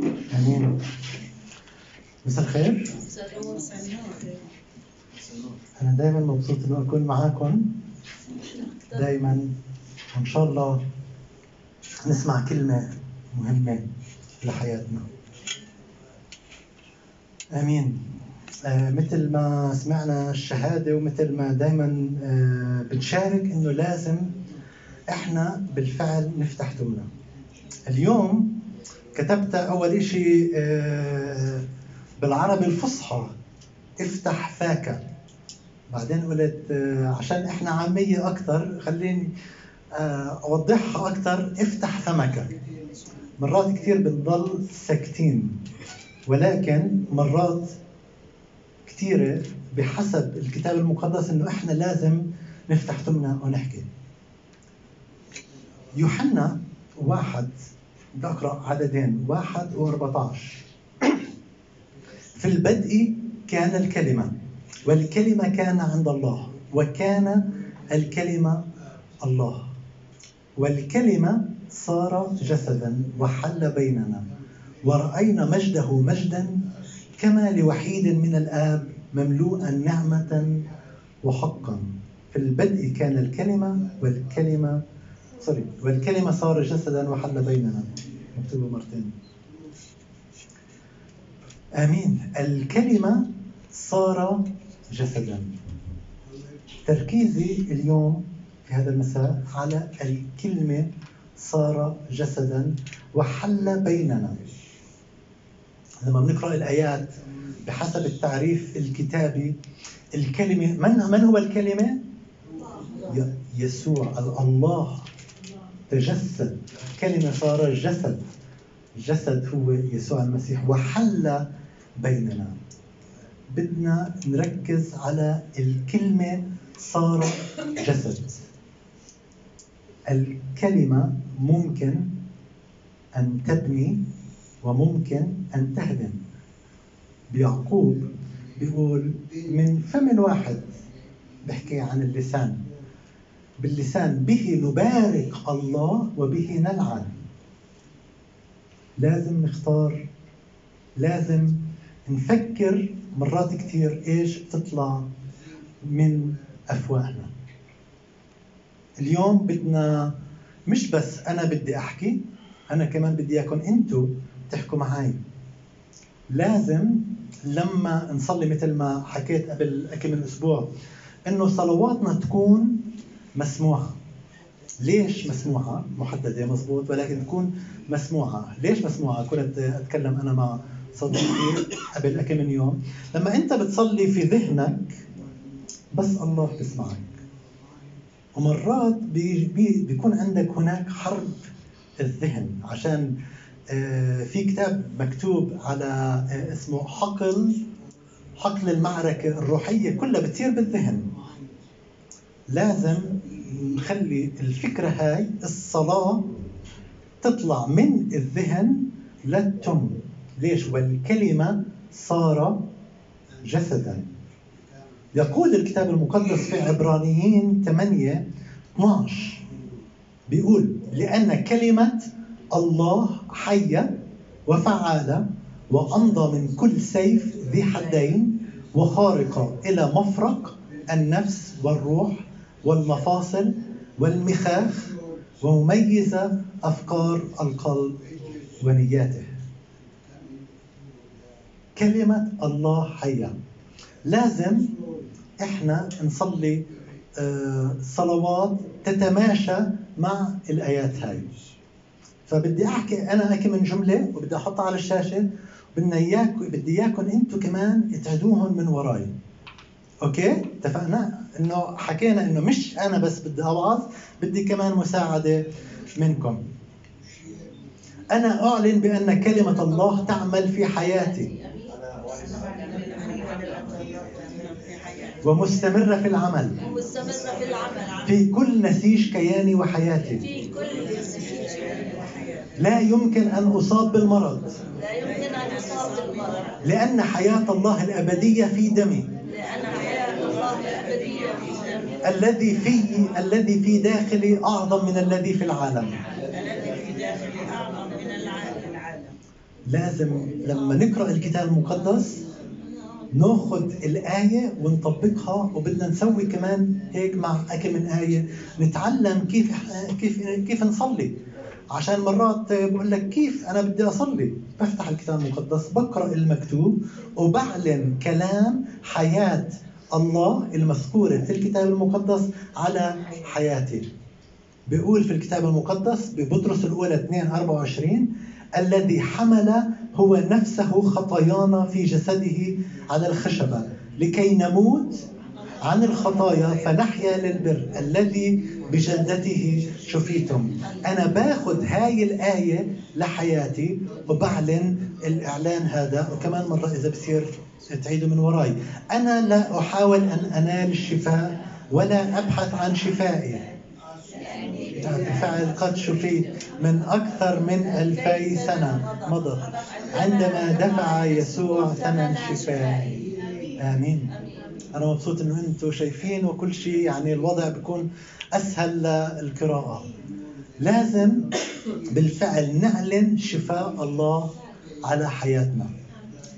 أمين. مساء الخير. أنا دائما مبسوط انه أكون معاكم. دائما وان شاء الله نسمع كلمة مهمة لحياتنا. أمين. آه مثل ما سمعنا الشهادة ومثل ما دائما آه بنشارك إنه لازم إحنا بالفعل نفتح تمنا اليوم كتبت أول شيء آه بالعربي الفصحى. افتح فاك. بعدين قلت آه عشان إحنا عامية أكثر خليني آه أوضحها أكثر افتح فمك. مرات كثير بنضل ساكتين ولكن مرات كثيرة بحسب الكتاب المقدس إنه إحنا لازم نفتح تمنا ونحكي. يوحنا واحد بدي اقرا عددين. واحد و14 في البدء كان الكلمة والكلمة كان عند الله وكان الكلمة الله. والكلمة صار جسدا وحل بيننا ورأينا مجده مجدا كما لوحيد من الآب مملوءا نعمة وحقا. في البدء كان الكلمة والكلمة سوري والكلمة صار جسدا وحل بيننا. مكتوبة مرتين. آمين. الكلمة صار جسدا. تركيزي اليوم في هذا المساء على الكلمة صار جسدا وحل بيننا. لما بنقرأ الآيات بحسب التعريف الكتابي الكلمة من من هو الكلمة؟ يسوع الله. تجسد. كلمة صار جسد. جسد هو يسوع المسيح. وحل بيننا. بدنا نركز على الكلمة صار جسد. الكلمة ممكن أن تبني وممكن أن تهدم. بيعقوب بيقول من فم واحد. بحكي عن اللسان. باللسان به نبارك الله وبه نلعن. لازم نختار لازم نفكر مرات كثير إيش بتطلع من أفواهنا. اليوم بدنا مش بس أنا بدي أحكي أنا كمان بدي إياكم أنتم تحكوا معي لازم لما نصلي مثل ما حكيت قبل كم من أسبوع إنه صلواتنا تكون مسموعة. ليش مسموعة؟ محددة مزبوط ولكن تكون مسموعة. ليش مسموعة؟ كنت أتكلم أنا مع صديقي قبل كم من يوم. لما أنت بتصلي في ذهنك بس الله بيسمعك. ومرات بي بي بيكون عندك هناك حرب الذهن. عشان في كتاب مكتوب على اسمه حقل حقل المعركة الروحية كلها بتصير بالذهن. لازم نخلي الفكرة هاي الصلاة تطلع من الذهن للتم. ليش؟ والكلمة صار جسدا. يقول الكتاب المقدس في عبرانيين 8 12 بيقول لأن كلمة الله حية وفعالة وأمضى من كل سيف ذي حدين وخارقة إلى مفرق النفس والروح والمفاصل والمخاخ ومميزة أفكار القلب ونياته. كلمة الله حية. لازم إحنا نصلي صلوات تتماشى مع الآيات هاي. فبدي أحكي أنا هيك من جملة وبدي أحطها على الشاشة. بدنا اياك بدي اياكم أنتم كمان تعدوهم من وراي. أوكي؟ اتفقنا إنه حكينا إنه مش أنا بس بدي اوعظ بدي كمان مساعدة منكم. أنا أعلن بأن كلمة الله تعمل في حياتي. ومستمرة في العمل. ومستمرة في العمل. في كل نسيج كياني وحياتي. في كل نسيج لا يمكن أن أصاب بالمرض. لا يمكن أن يصاب بالمرض. لأن حياة الله الأبدية في دمي. الذي في الذي في داخلي أعظم من الذي في العالم. الذي في داخله أعظم من العالم لازم لما نقرأ الكتاب المقدس ناخذ الآية ونطبقها وبدنا نسوي كمان هيك مع أكم من آية نتعلم كيف كيف كيف نصلي. عشان مرات بقول لك كيف أنا بدي أصلي؟ بفتح الكتاب المقدس بقرأ المكتوب وبعلن كلام حياة الله المذكوره في الكتاب المقدس على حياتي بيقول في الكتاب المقدس ببطرس الأولى 2 24 الذي حمل هو نفسه خطايانا في جسده على الخشبة لكي نموت عن الخطايا فنحيا للبر الذي بجلدته شفيتم. أنا باخذ هاي الآية لحياتي وبعلن الإعلان هذا وكمان مرة إذا بصير تعيدوا من وراي. أنا لا أحاول أن أنال الشفاء ولا أبحث عن شفائي. بالفعل قد شفيت من أكثر من ألفي سنة مضت عندما دفع يسوع ثمن شفائي. آمين. أنا مبسوط إنه أنتم شايفين وكل شيء يعني الوضع بيكون أسهل للقراءة. لازم بالفعل نعلن شفاء الله على حياتنا.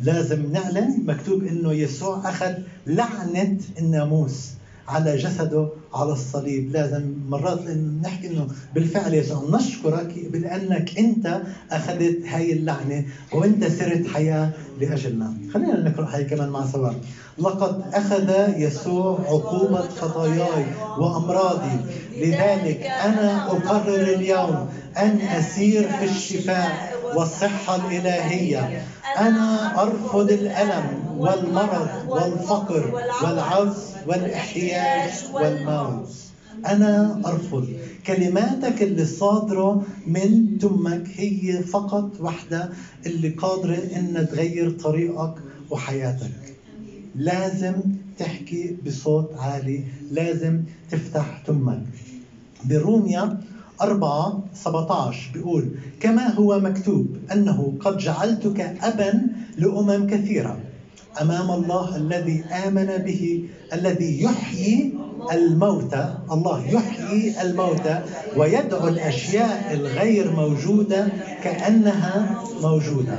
لازم نعلن مكتوب إنه يسوع أخذ لعنة الناموس على جسده على الصليب. لازم مرات نحكي إنه بالفعل يسوع نشكرك بأنك أنت أخذت هاي اللعنة وأنت صرت حياة لأجلنا. خلينا نقرأ هاي كمان مع سوا. لقد أخذ يسوع عقوبة خطاياي وأمراضي. لذلك أنا أقرر اليوم أن أسير في الشفاء. والصحة الإلهية. أنا أرفض الألم والمرض والفقر والعوز والاحتياج والموت. أنا أرفض كلماتك اللي صادرة من تمك هي فقط وحدة اللي قادرة إن تغير طريقك وحياتك. لازم تحكي بصوت عالي لازم تفتح تمك بروميا 4 17 بيقول كما هو مكتوب أنه قد جعلتك أبا لأمم كثيرة أمام الله الذي آمن به الذي يحيي الموتى الله يحيي الموتى ويدعو الأشياء الغير موجودة كأنها موجودة.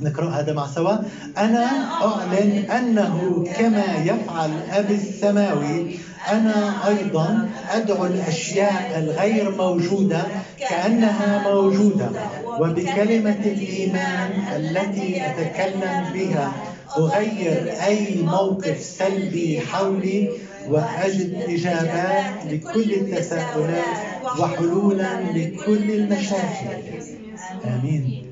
نقرأ هذا مع سوا. أنا أعلن أنه كما يفعل أبي السماوي أنا أيضا أدعو الأشياء الغير موجودة كأنها موجودة وبكلمة الإيمان التي أتكلم بها أغير أي موقف سلبي حولي وأجد إجابات لكل التساؤلات وحلولا لكل المشاكل. آمين.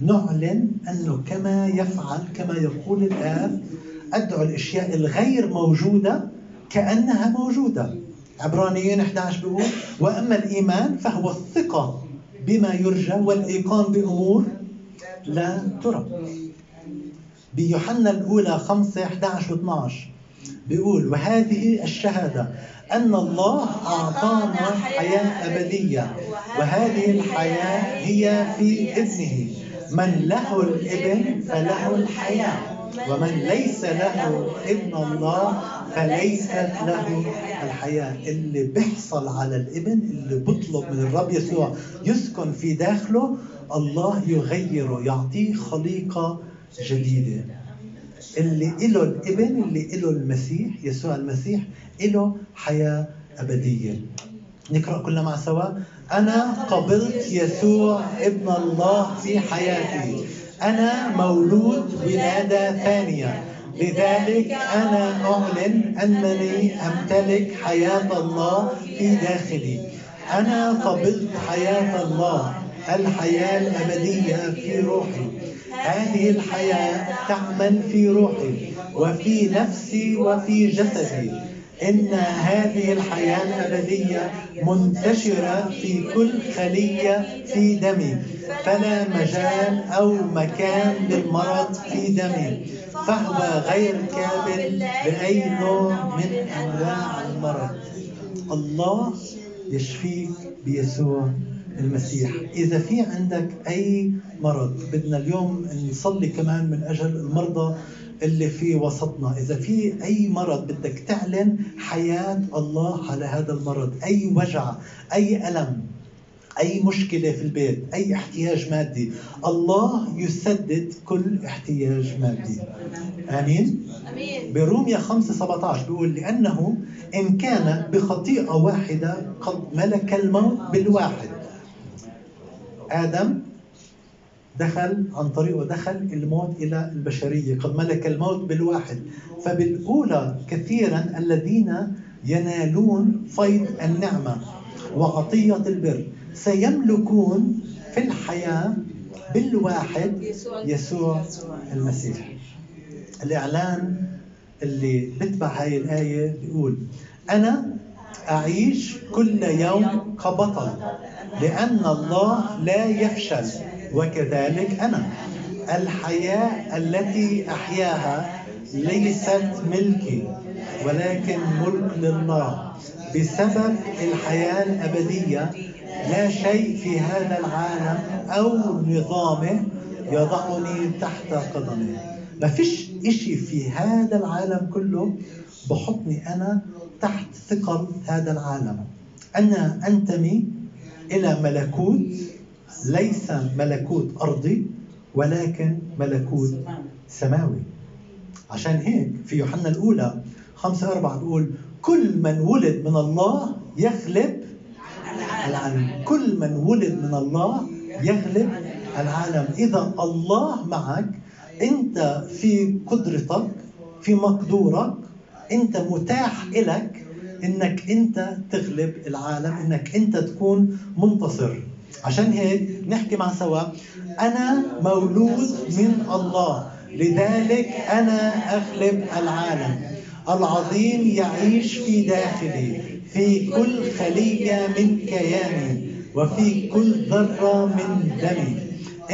نعلن أنه كما يفعل كما يقول الآب أدعو الأشياء الغير موجودة كأنها موجودة. عبرانيين 11 بيقول وأما الإيمان فهو الثقة بما يرجى والإيقان بأمور لا ترى. بيوحنا الأولى 5 11 و 12 بيقول وهذه الشهادة أن الله أعطانا حياة أبدية وهذه الحياة هي في ابنه من له الإبن فله الحياة ومن ليس له ابن الله فليست له الحياة. اللي بيحصل على الإبن اللي بيطلب من الرب يسوع يسكن في داخله الله يغيره يعطيه خليقة جديدة. اللي له الإبن اللي له المسيح يسوع المسيح له حياة أبدية. نقرأ كلنا مع سوا أنا قبلت يسوع ابن الله في حياتي. أنا مولود ولادة ثانية. لذلك أنا أعلن أنني أمتلك حياة الله في داخلي. أنا قبلت حياة الله الحياة الأبدية في روحي. هذه الحياة تعمل في روحي وفي نفسي وفي جسدي. إن هذه الحياة الأبدية منتشرة في كل خلية في دمي. فلا مجال أو مكان للمرض في دمي. فهو غير كامل بأي نوع من أنواع المرض. الله يشفيك بيسوع المسيح. إذا في عندك أي مرض بدنا اليوم نصلي كمان من أجل المرضى. اللي في وسطنا. إذا في أي مرض بدك تعلن حياة الله على هذا المرض أي وجع أي ألم أي مشكلة في البيت أي احتياج مادي الله يسدد كل احتياج مادي. آمين؟ بروميا 5 17 بيقول لأنه إن كان بخطيئة واحدة قد ملك الموت بالواحد. آدم دخل عن طريقه دخل الموت إلى البشرية قد ملك الموت بالواحد. فبالأولى كثيرا الذين ينالون فيض النعمة وعطية البر. سيملكون في الحياة بالواحد يسوع المسيح. الإعلان اللي بتبع هاي الآية بيقول أنا أعيش كل يوم كبطل لأن الله لا يفشل. وكذلك أنا. الحياة التي أحياها ليست ملكي ولكن ملك لله. بسبب الحياة الأبدية لا شيء في هذا العالم أو نظامه يضعني تحت قدمه. ما فيش إشي في هذا العالم كله بحطني أنا تحت ثقل هذا العالم. أنا أنتمي إلى ملكوت ليس ملكوت أرضي ولكن ملكوت سماوي. عشان هيك في يوحنا الأولى خمسة أربعة بيقول كل من ولد من الله يغلب العالم. كل من ولد من الله يغلب العالم. إذا الله معك أنت في قدرتك في مقدورك أنت متاح إلك إنك أنت تغلب العالم إنك أنت تكون منتصر. عشان هيك نحكي مع سوا. أنا مولود من الله لذلك أنا اغلب العالم. العظيم يعيش في داخلي في كل خلية من كياني وفي كل ذرة من دمي.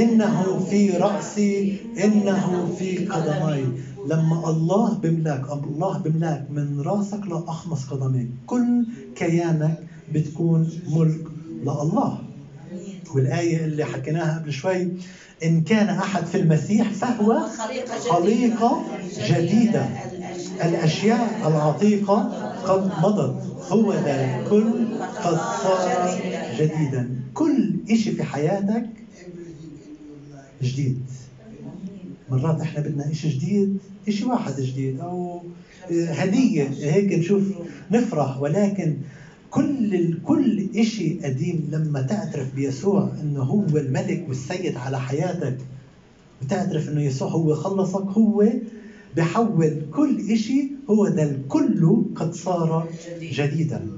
إنه في رأسي إنه في قدمي لما الله بملاك الله بملاك من راسك لأخمص قدميك. كل كيانك بتكون ملك لله. والآية اللي حكيناها قبل شوي إن كان أحد في المسيح فهو خليقة جديدة. الأشياء العتيقة قد مضت. هو ذا الكل قد صار جديدا. كل إشي في حياتك جديد. مرات إحنا بدنا شيء جديد شيء واحد جديد أو هدية. هيك نشوف نفرح ولكن كل كل شيء قديم لما تعترف بيسوع إنه هو الملك والسيد على حياتك وتعترف إنه يسوع هو خلصك هو بحول كل شيء هو ده الكل قد صار جديدا.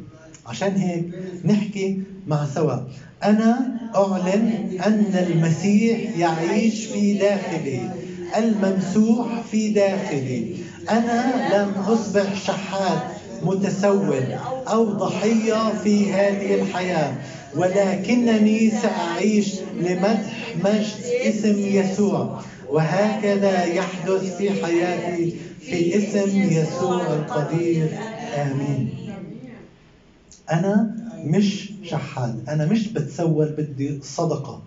عشان هيك نحكي مع سوا. أنا أعلن أن المسيح يعيش في داخلي الممسوح في داخلي. أنا لم أصبح شحات متسول أو ضحية في هذه الحياة. ولكنني سأعيش لمدح مجد اسم يسوع. وهكذا يحدث في حياتي في اسم يسوع القدير. آمين. أنا مش شحات أنا مش بتسول بدي صدقة.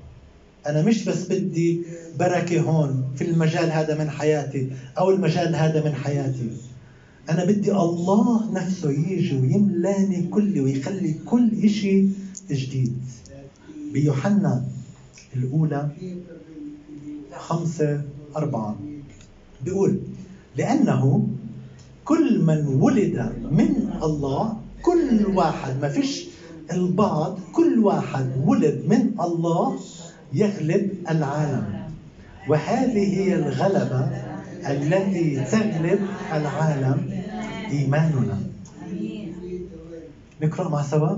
أنا مش بس بدي بركة هون في المجال هذا من حياتي أو المجال هذا من حياتي. أنا بدي الله نفسه يجي ويملاني كلي ويخلي كل إشي جديد. بيوحنا الأولى خمسة أربعة. بيقول لأنه كل من ولد من الله كل واحد ما فيش البعض كل واحد ولد من الله يغلب العالم. وهذه هي الغلبة التي تغلب العالم إيماننا. نقرأ مع سوا.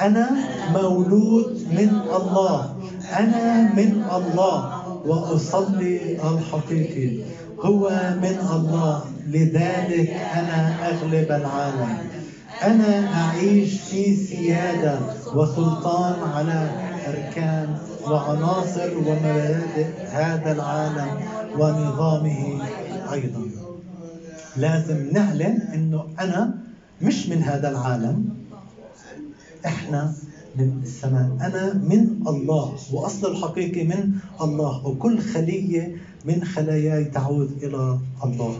أنا مولود من الله. أنا من الله. وأصلي الحقيقي. هو من الله. لذلك أنا أغلب العالم. أنا أعيش في سيادة وسلطان على أركان وعناصر ومبادئ هذا العالم. ونظامه أيضا. لازم نعلن أنه أنا مش من هذا العالم. إحنا من السماء. أنا من الله وأصل الحقيقي من الله وكل خلية من خلاياي تعود إلى الله.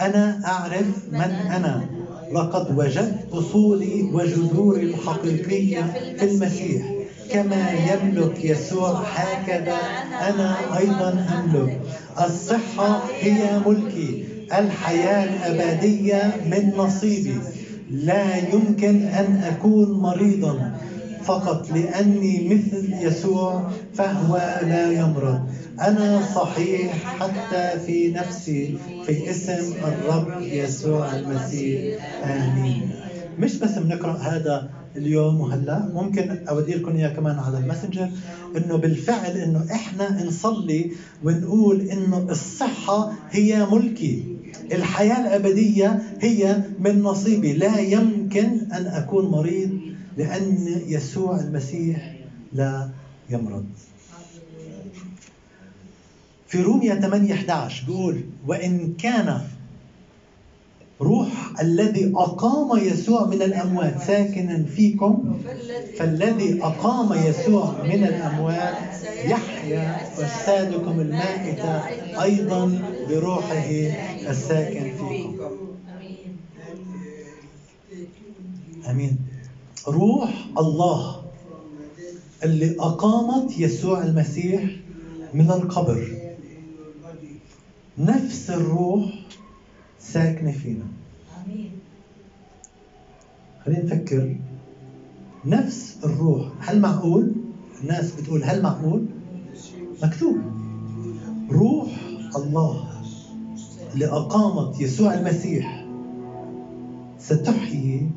أنا أعرف من أنا. لقد وجدت أصولي وجذوري الحقيقية في المسيح. كما يملك يسوع هكذا أنا أيضا أملك. الصحة هي ملكي الحياة الأبدية من نصيبي. لا يمكن أن أكون مريضا فقط لأني مثل يسوع فهو لا يمرض. أنا صحيح حتى في نفسي في اسم الرب يسوع المسيح. آمين. مش بس بنقرأ هذا اليوم وهلا ممكن اودي لكم إياه كمان على الماسنجر إنه بالفعل إنه إحنا نصلي ونقول إنه الصحة هي ملكي. الحياة الأبدية هي من نصيبي. لا يمكن أن أكون مريض لأن يسوع المسيح لا يمرض. في روميا 8 11 بيقول وإن كان الذي أقام يسوع من الأموات. ساكنا فيكم. فالذي أقام يسوع من الأموات يحيا أجسادكم المائتة أيضا بروحه الساكن فيكم. أمين. روح الله اللي أقامت يسوع المسيح من القبر. نفس الروح ساكنة فينا. خلينا نفكر. نفس الروح هل معقول؟ الناس بتقول هل معقول؟ مكتوب. روح الله اللي أقامت يسوع المسيح. ستحيي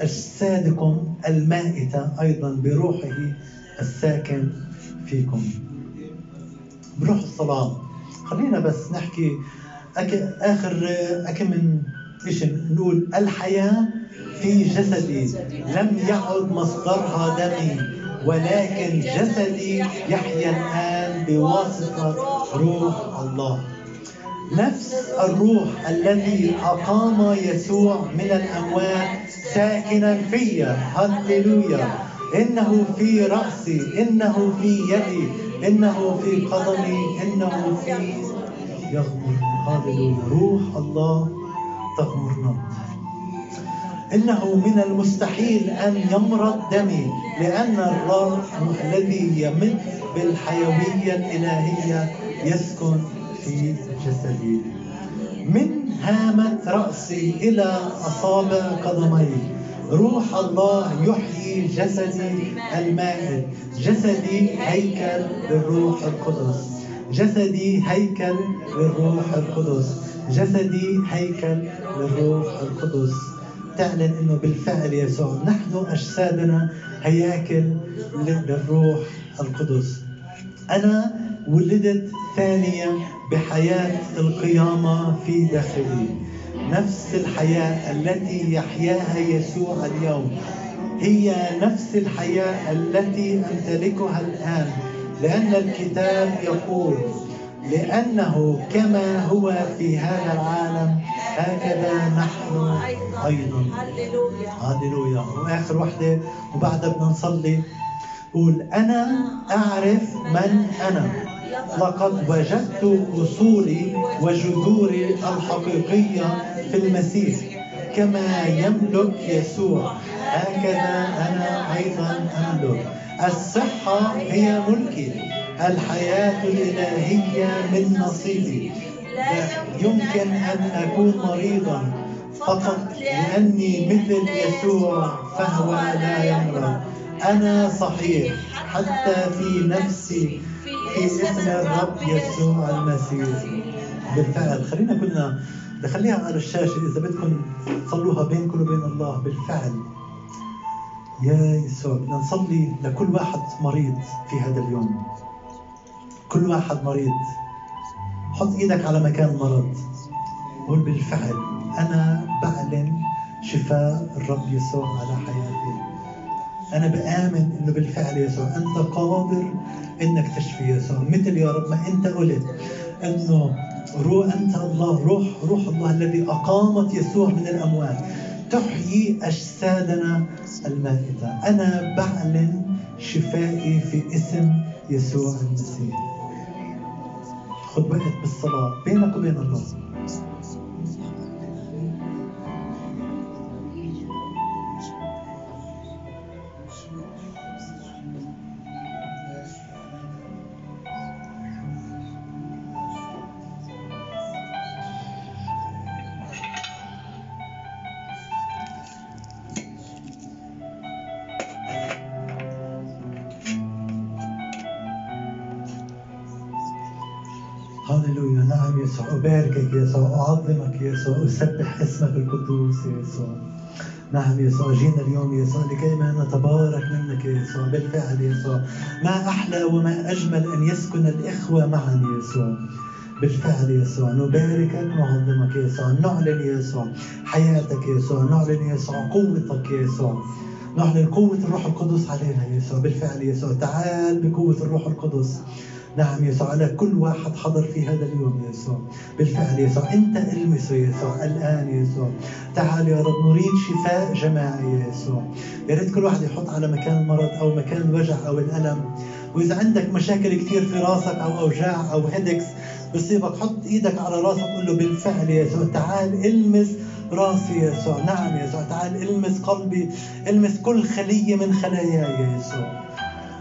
أجسادكم المائتة أيضا بروحه الساكن فيكم. بروح الصلاة. خلينا بس نحكي أك... آخر أكم من شيء نقول الحياة في جسدي. لم يعد مصدرها دمي ولكن جسدي يحيا الآن بواسطة روح الله. نفس الروح الذي أقام يسوع من الأموات ساكنا في هللويا. إنه في رأسي إنه في يدي إنه في قدمي إنه في يغمر. هللويا. روح الله تغمرنا إنه من المستحيل أن يمرض دمي لأن الروح الذي يمد بالحيوية الإلهية يسكن في جسدي من هامة رأسي إلى أصابع قدمي. روح الله يحيي جسدي المائت جسدي هيكل للروح القدس. جسدي هيكل للروح القدس. جسدي هيكل للروح القدس. تعلن إنه بالفعل يسوع. نحن أجسادنا هياكل للروح القدس. أنا ولدت ثانية بحياة القيامة في داخلي. نفس الحياة التي يحياها يسوع اليوم. هي نفس الحياة التي أمتلكها الآن. لأن الكتاب يقول لأنه كما هو في هذا العالم هكذا نحن أيضا. هللويا. وآخر وحدة وبعدها بدنا نصلي قول أنا أعرف من أنا. لقد وجدت أصولي وجذوري الحقيقية في المسيح كما يملك يسوع. هكذا أنا أيضا أملك. الصحة هي ملكي. الحياة الإلهية من نصيبي. لا يمكن أن أكون مريضا. فقط لأني مثل يسوع فهو لا يمرض. أنا صحيح حتى في نفسي في اسم الرب يسوع المسيح. بالفعل خلينا كلنا نخليها على الشاشة. إذا بدكم صلوها بينكم وبين الله بالفعل. يا يسوع بدنا نصلي لكل واحد مريض في هذا اليوم. كل واحد مريض. حط إيدك على مكان مرض. قول بالفعل أنا بعلن شفاء الرب يسوع على حياتي. أنا بآمن إنه بالفعل يسوع. أنت قادر إنك تشفي يسوع. مثل يا رب ما أنت قلت إنه روح أنت الله روح روح الله الذي أقامت يسوع من الاموات تحيي أجسادنا المائتة. أنا بعلن شفائي في اسم يسوع المسيح. خذ وقت بالصلاة بينك وبين الله هللويا نعم يسوع أباركك يسوع أعظمك يسوع أسبح اسمك القدوس يسوع نعم يسوع جينا اليوم يسوع لكي ما نتبارك منك يسوع بالفعل يسوع ما أحلى وما أجمل أن يسكن الإخوة معا يسوع بالفعل يسوع نباركك ونعظمك يا يسوع نعلن يسوع حياتك يا يسوع نعلن يسوع قوتك يسوع نعلن قوة الروح القدس علينا يسوع بالفعل يسوع تعال بقوة الروح القدس نعم يسوع على كل واحد حضر في هذا اليوم يا يسوع بالفعل يا يسوع أنت المسه يا يسوع الآن يا يسوع تعال يا رب نريد شفاء جماعي يا يسوع يا ريت كل واحد يحط على مكان المرض أو مكان الوجع أو الألم. وإذا عندك مشاكل كثير في راسك أو أوجاع أو هيدكس بصيبك حط إيدك على راسك قول له بالفعل يا يسوع تعال إلمس راسي يا يسوع نعم يا يسوع تعال إلمس قلبي إلمس كل خلية من خلاياي يا يسوع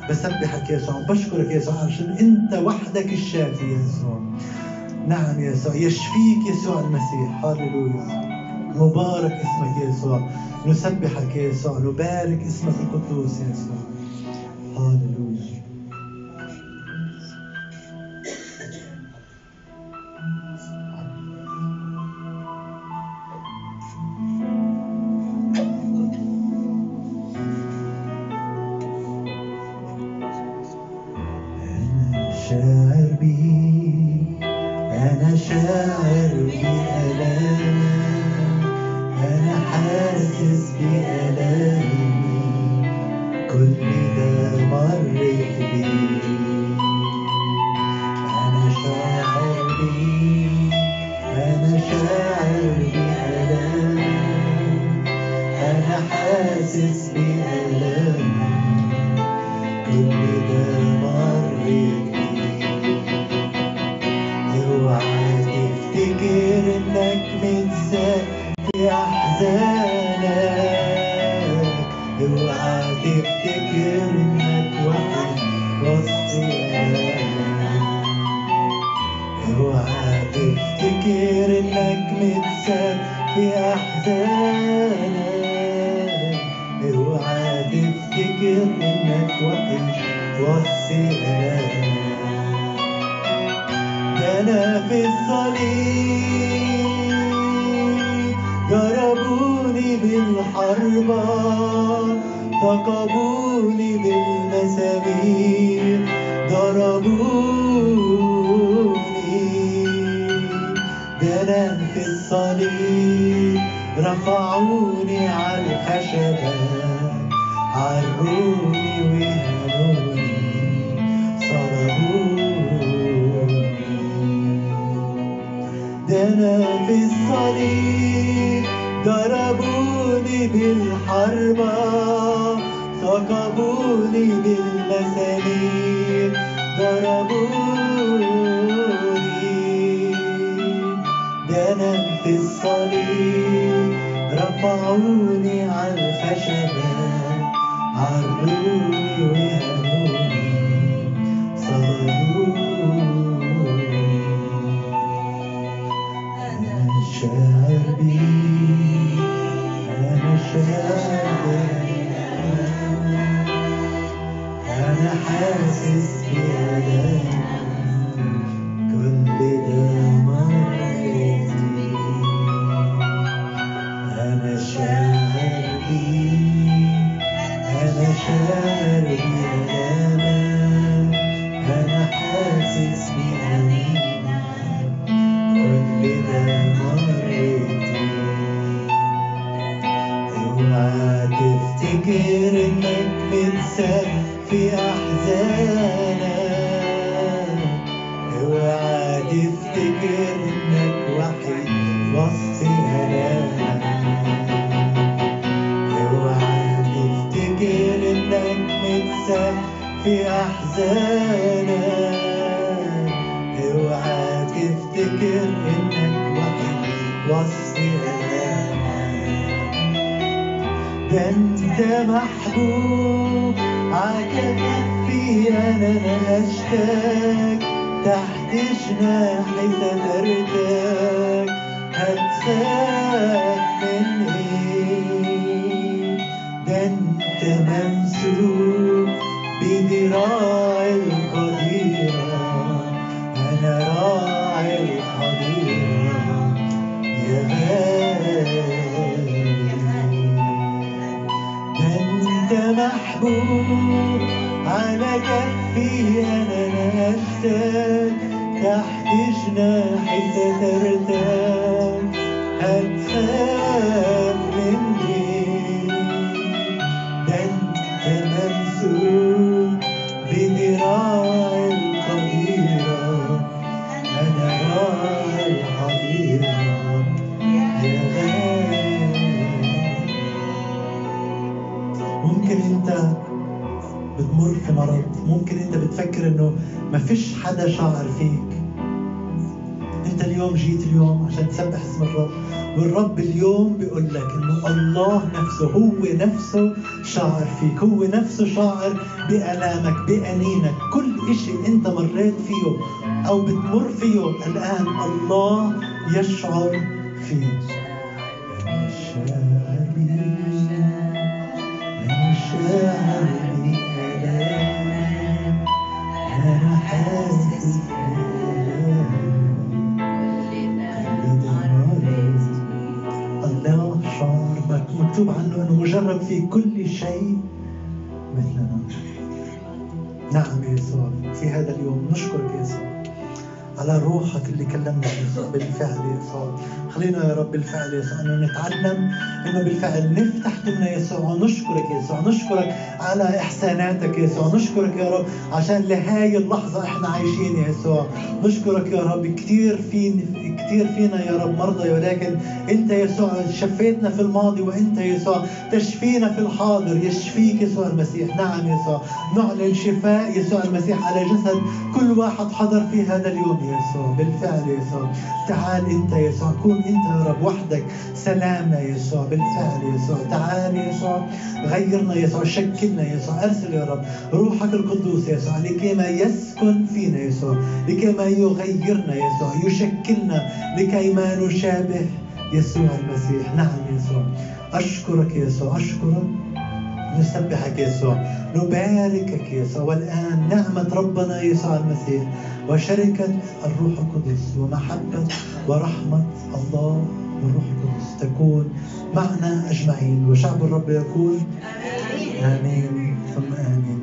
بسبحك يا يسوع بشكرك يا يسوع عشان أنت وحدك الشافي يا يسوع. نعم يا يسوع يشفيك يسوع المسيح. هللويا. مبارك اسمك يا يسوع. نسبحك يا يسوع نبارك اسمك القدوس يا يسوع. هللويا. أنا في الصليب. ضربوني بالحربة ثقبوني بالمسامير. ضربوني ده أنا في الصليب. رفعوني على الخشبة عروني وهنوني في الصليب ضربوني بالحربة ثقبوني بالمسامير ضربوني ده أنا في الصليب رفعوني على الخشبة عروني تفتكر انك وحيد وسط الامك اوعى تفتكر انك متساب في احزانك اوعى تفتكر انك وحيد وسط الامك ده انت محبوب عكفي أنا اشتاق تحت مد جناحي لهردك هتخاف من إيه ده أنت ممسوك بذراع القديرة أنا راعي الحضيرة. يا غالي ده أنت محبوب على كفي أنا نفسك تحت جناحي سترتاح هتخاف مني. ده أنت ممسوك بذراع القديرة. أنا راعي الحظيرة يا غالي. ممكن أنت بتمر في مرض. ممكن أنت بتفكر إنه ما فيش حدا شاعر فيك. اليوم جيت اليوم عشان تسبح اسم الرب والرب اليوم بيقول لك انه الله نفسه هو نفسه شاعر فيك هو نفسه شاعر بألامك بأنينك كل اشي انت مريت فيه أو بتمر فيه الان الله يشعر فيك شاعر بألام أنا حاسس مكتوب عنه انه مجرب في كل شيء مثلنا. نعم يسوع في هذا اليوم نشكرك يسوع. على روحك اللي كلمنا بالفعل يا يسوع خلينا يا رب بالفعل يا يسوع إنه نتعلم إنه بالفعل نفتح تمنا يسوع ونشكرك يا يسوع نشكرك على إحساناتك يا يسوع نشكرك يا رب عشان لهاي اللحظة إحنا عايشين يا يسوع. نشكرك يا رب. كثير في كثير فينا يا رب مرضى ولكن إنت يسوع شفيتنا في الماضي وإنت يسوع تشفينا في الحاضر. يشفيك يسوع المسيح. نعم يسوع. نعلن شفاء يسوع المسيح على جسد كل واحد حضر في هذا اليوم يسوع. بالفعل يسوع. تعال انت يسوع كون انت يا رب وحدك. سلامنا يسوع بالفعل يسوع. تعال يسوع غيرنا يسوع شكلنا يسوع. ارسل يا رب روحك القدوس يسوع لكي ما يسكن فينا يسوع لكي ما يغيرنا يسوع يشكلنا لكي ما نشابه يسوع المسيح. نعم يسوع. أشكرك يا يسوع أشكرك. نسبحك يسوع نباركك يسوع والآن نعمة ربنا يسوع المسيح وشركة الروح القدس ومحبة ورحمة الله والروح القدس تكون معنا أجمعين وشعب الرب يقول آمين ثم آمين.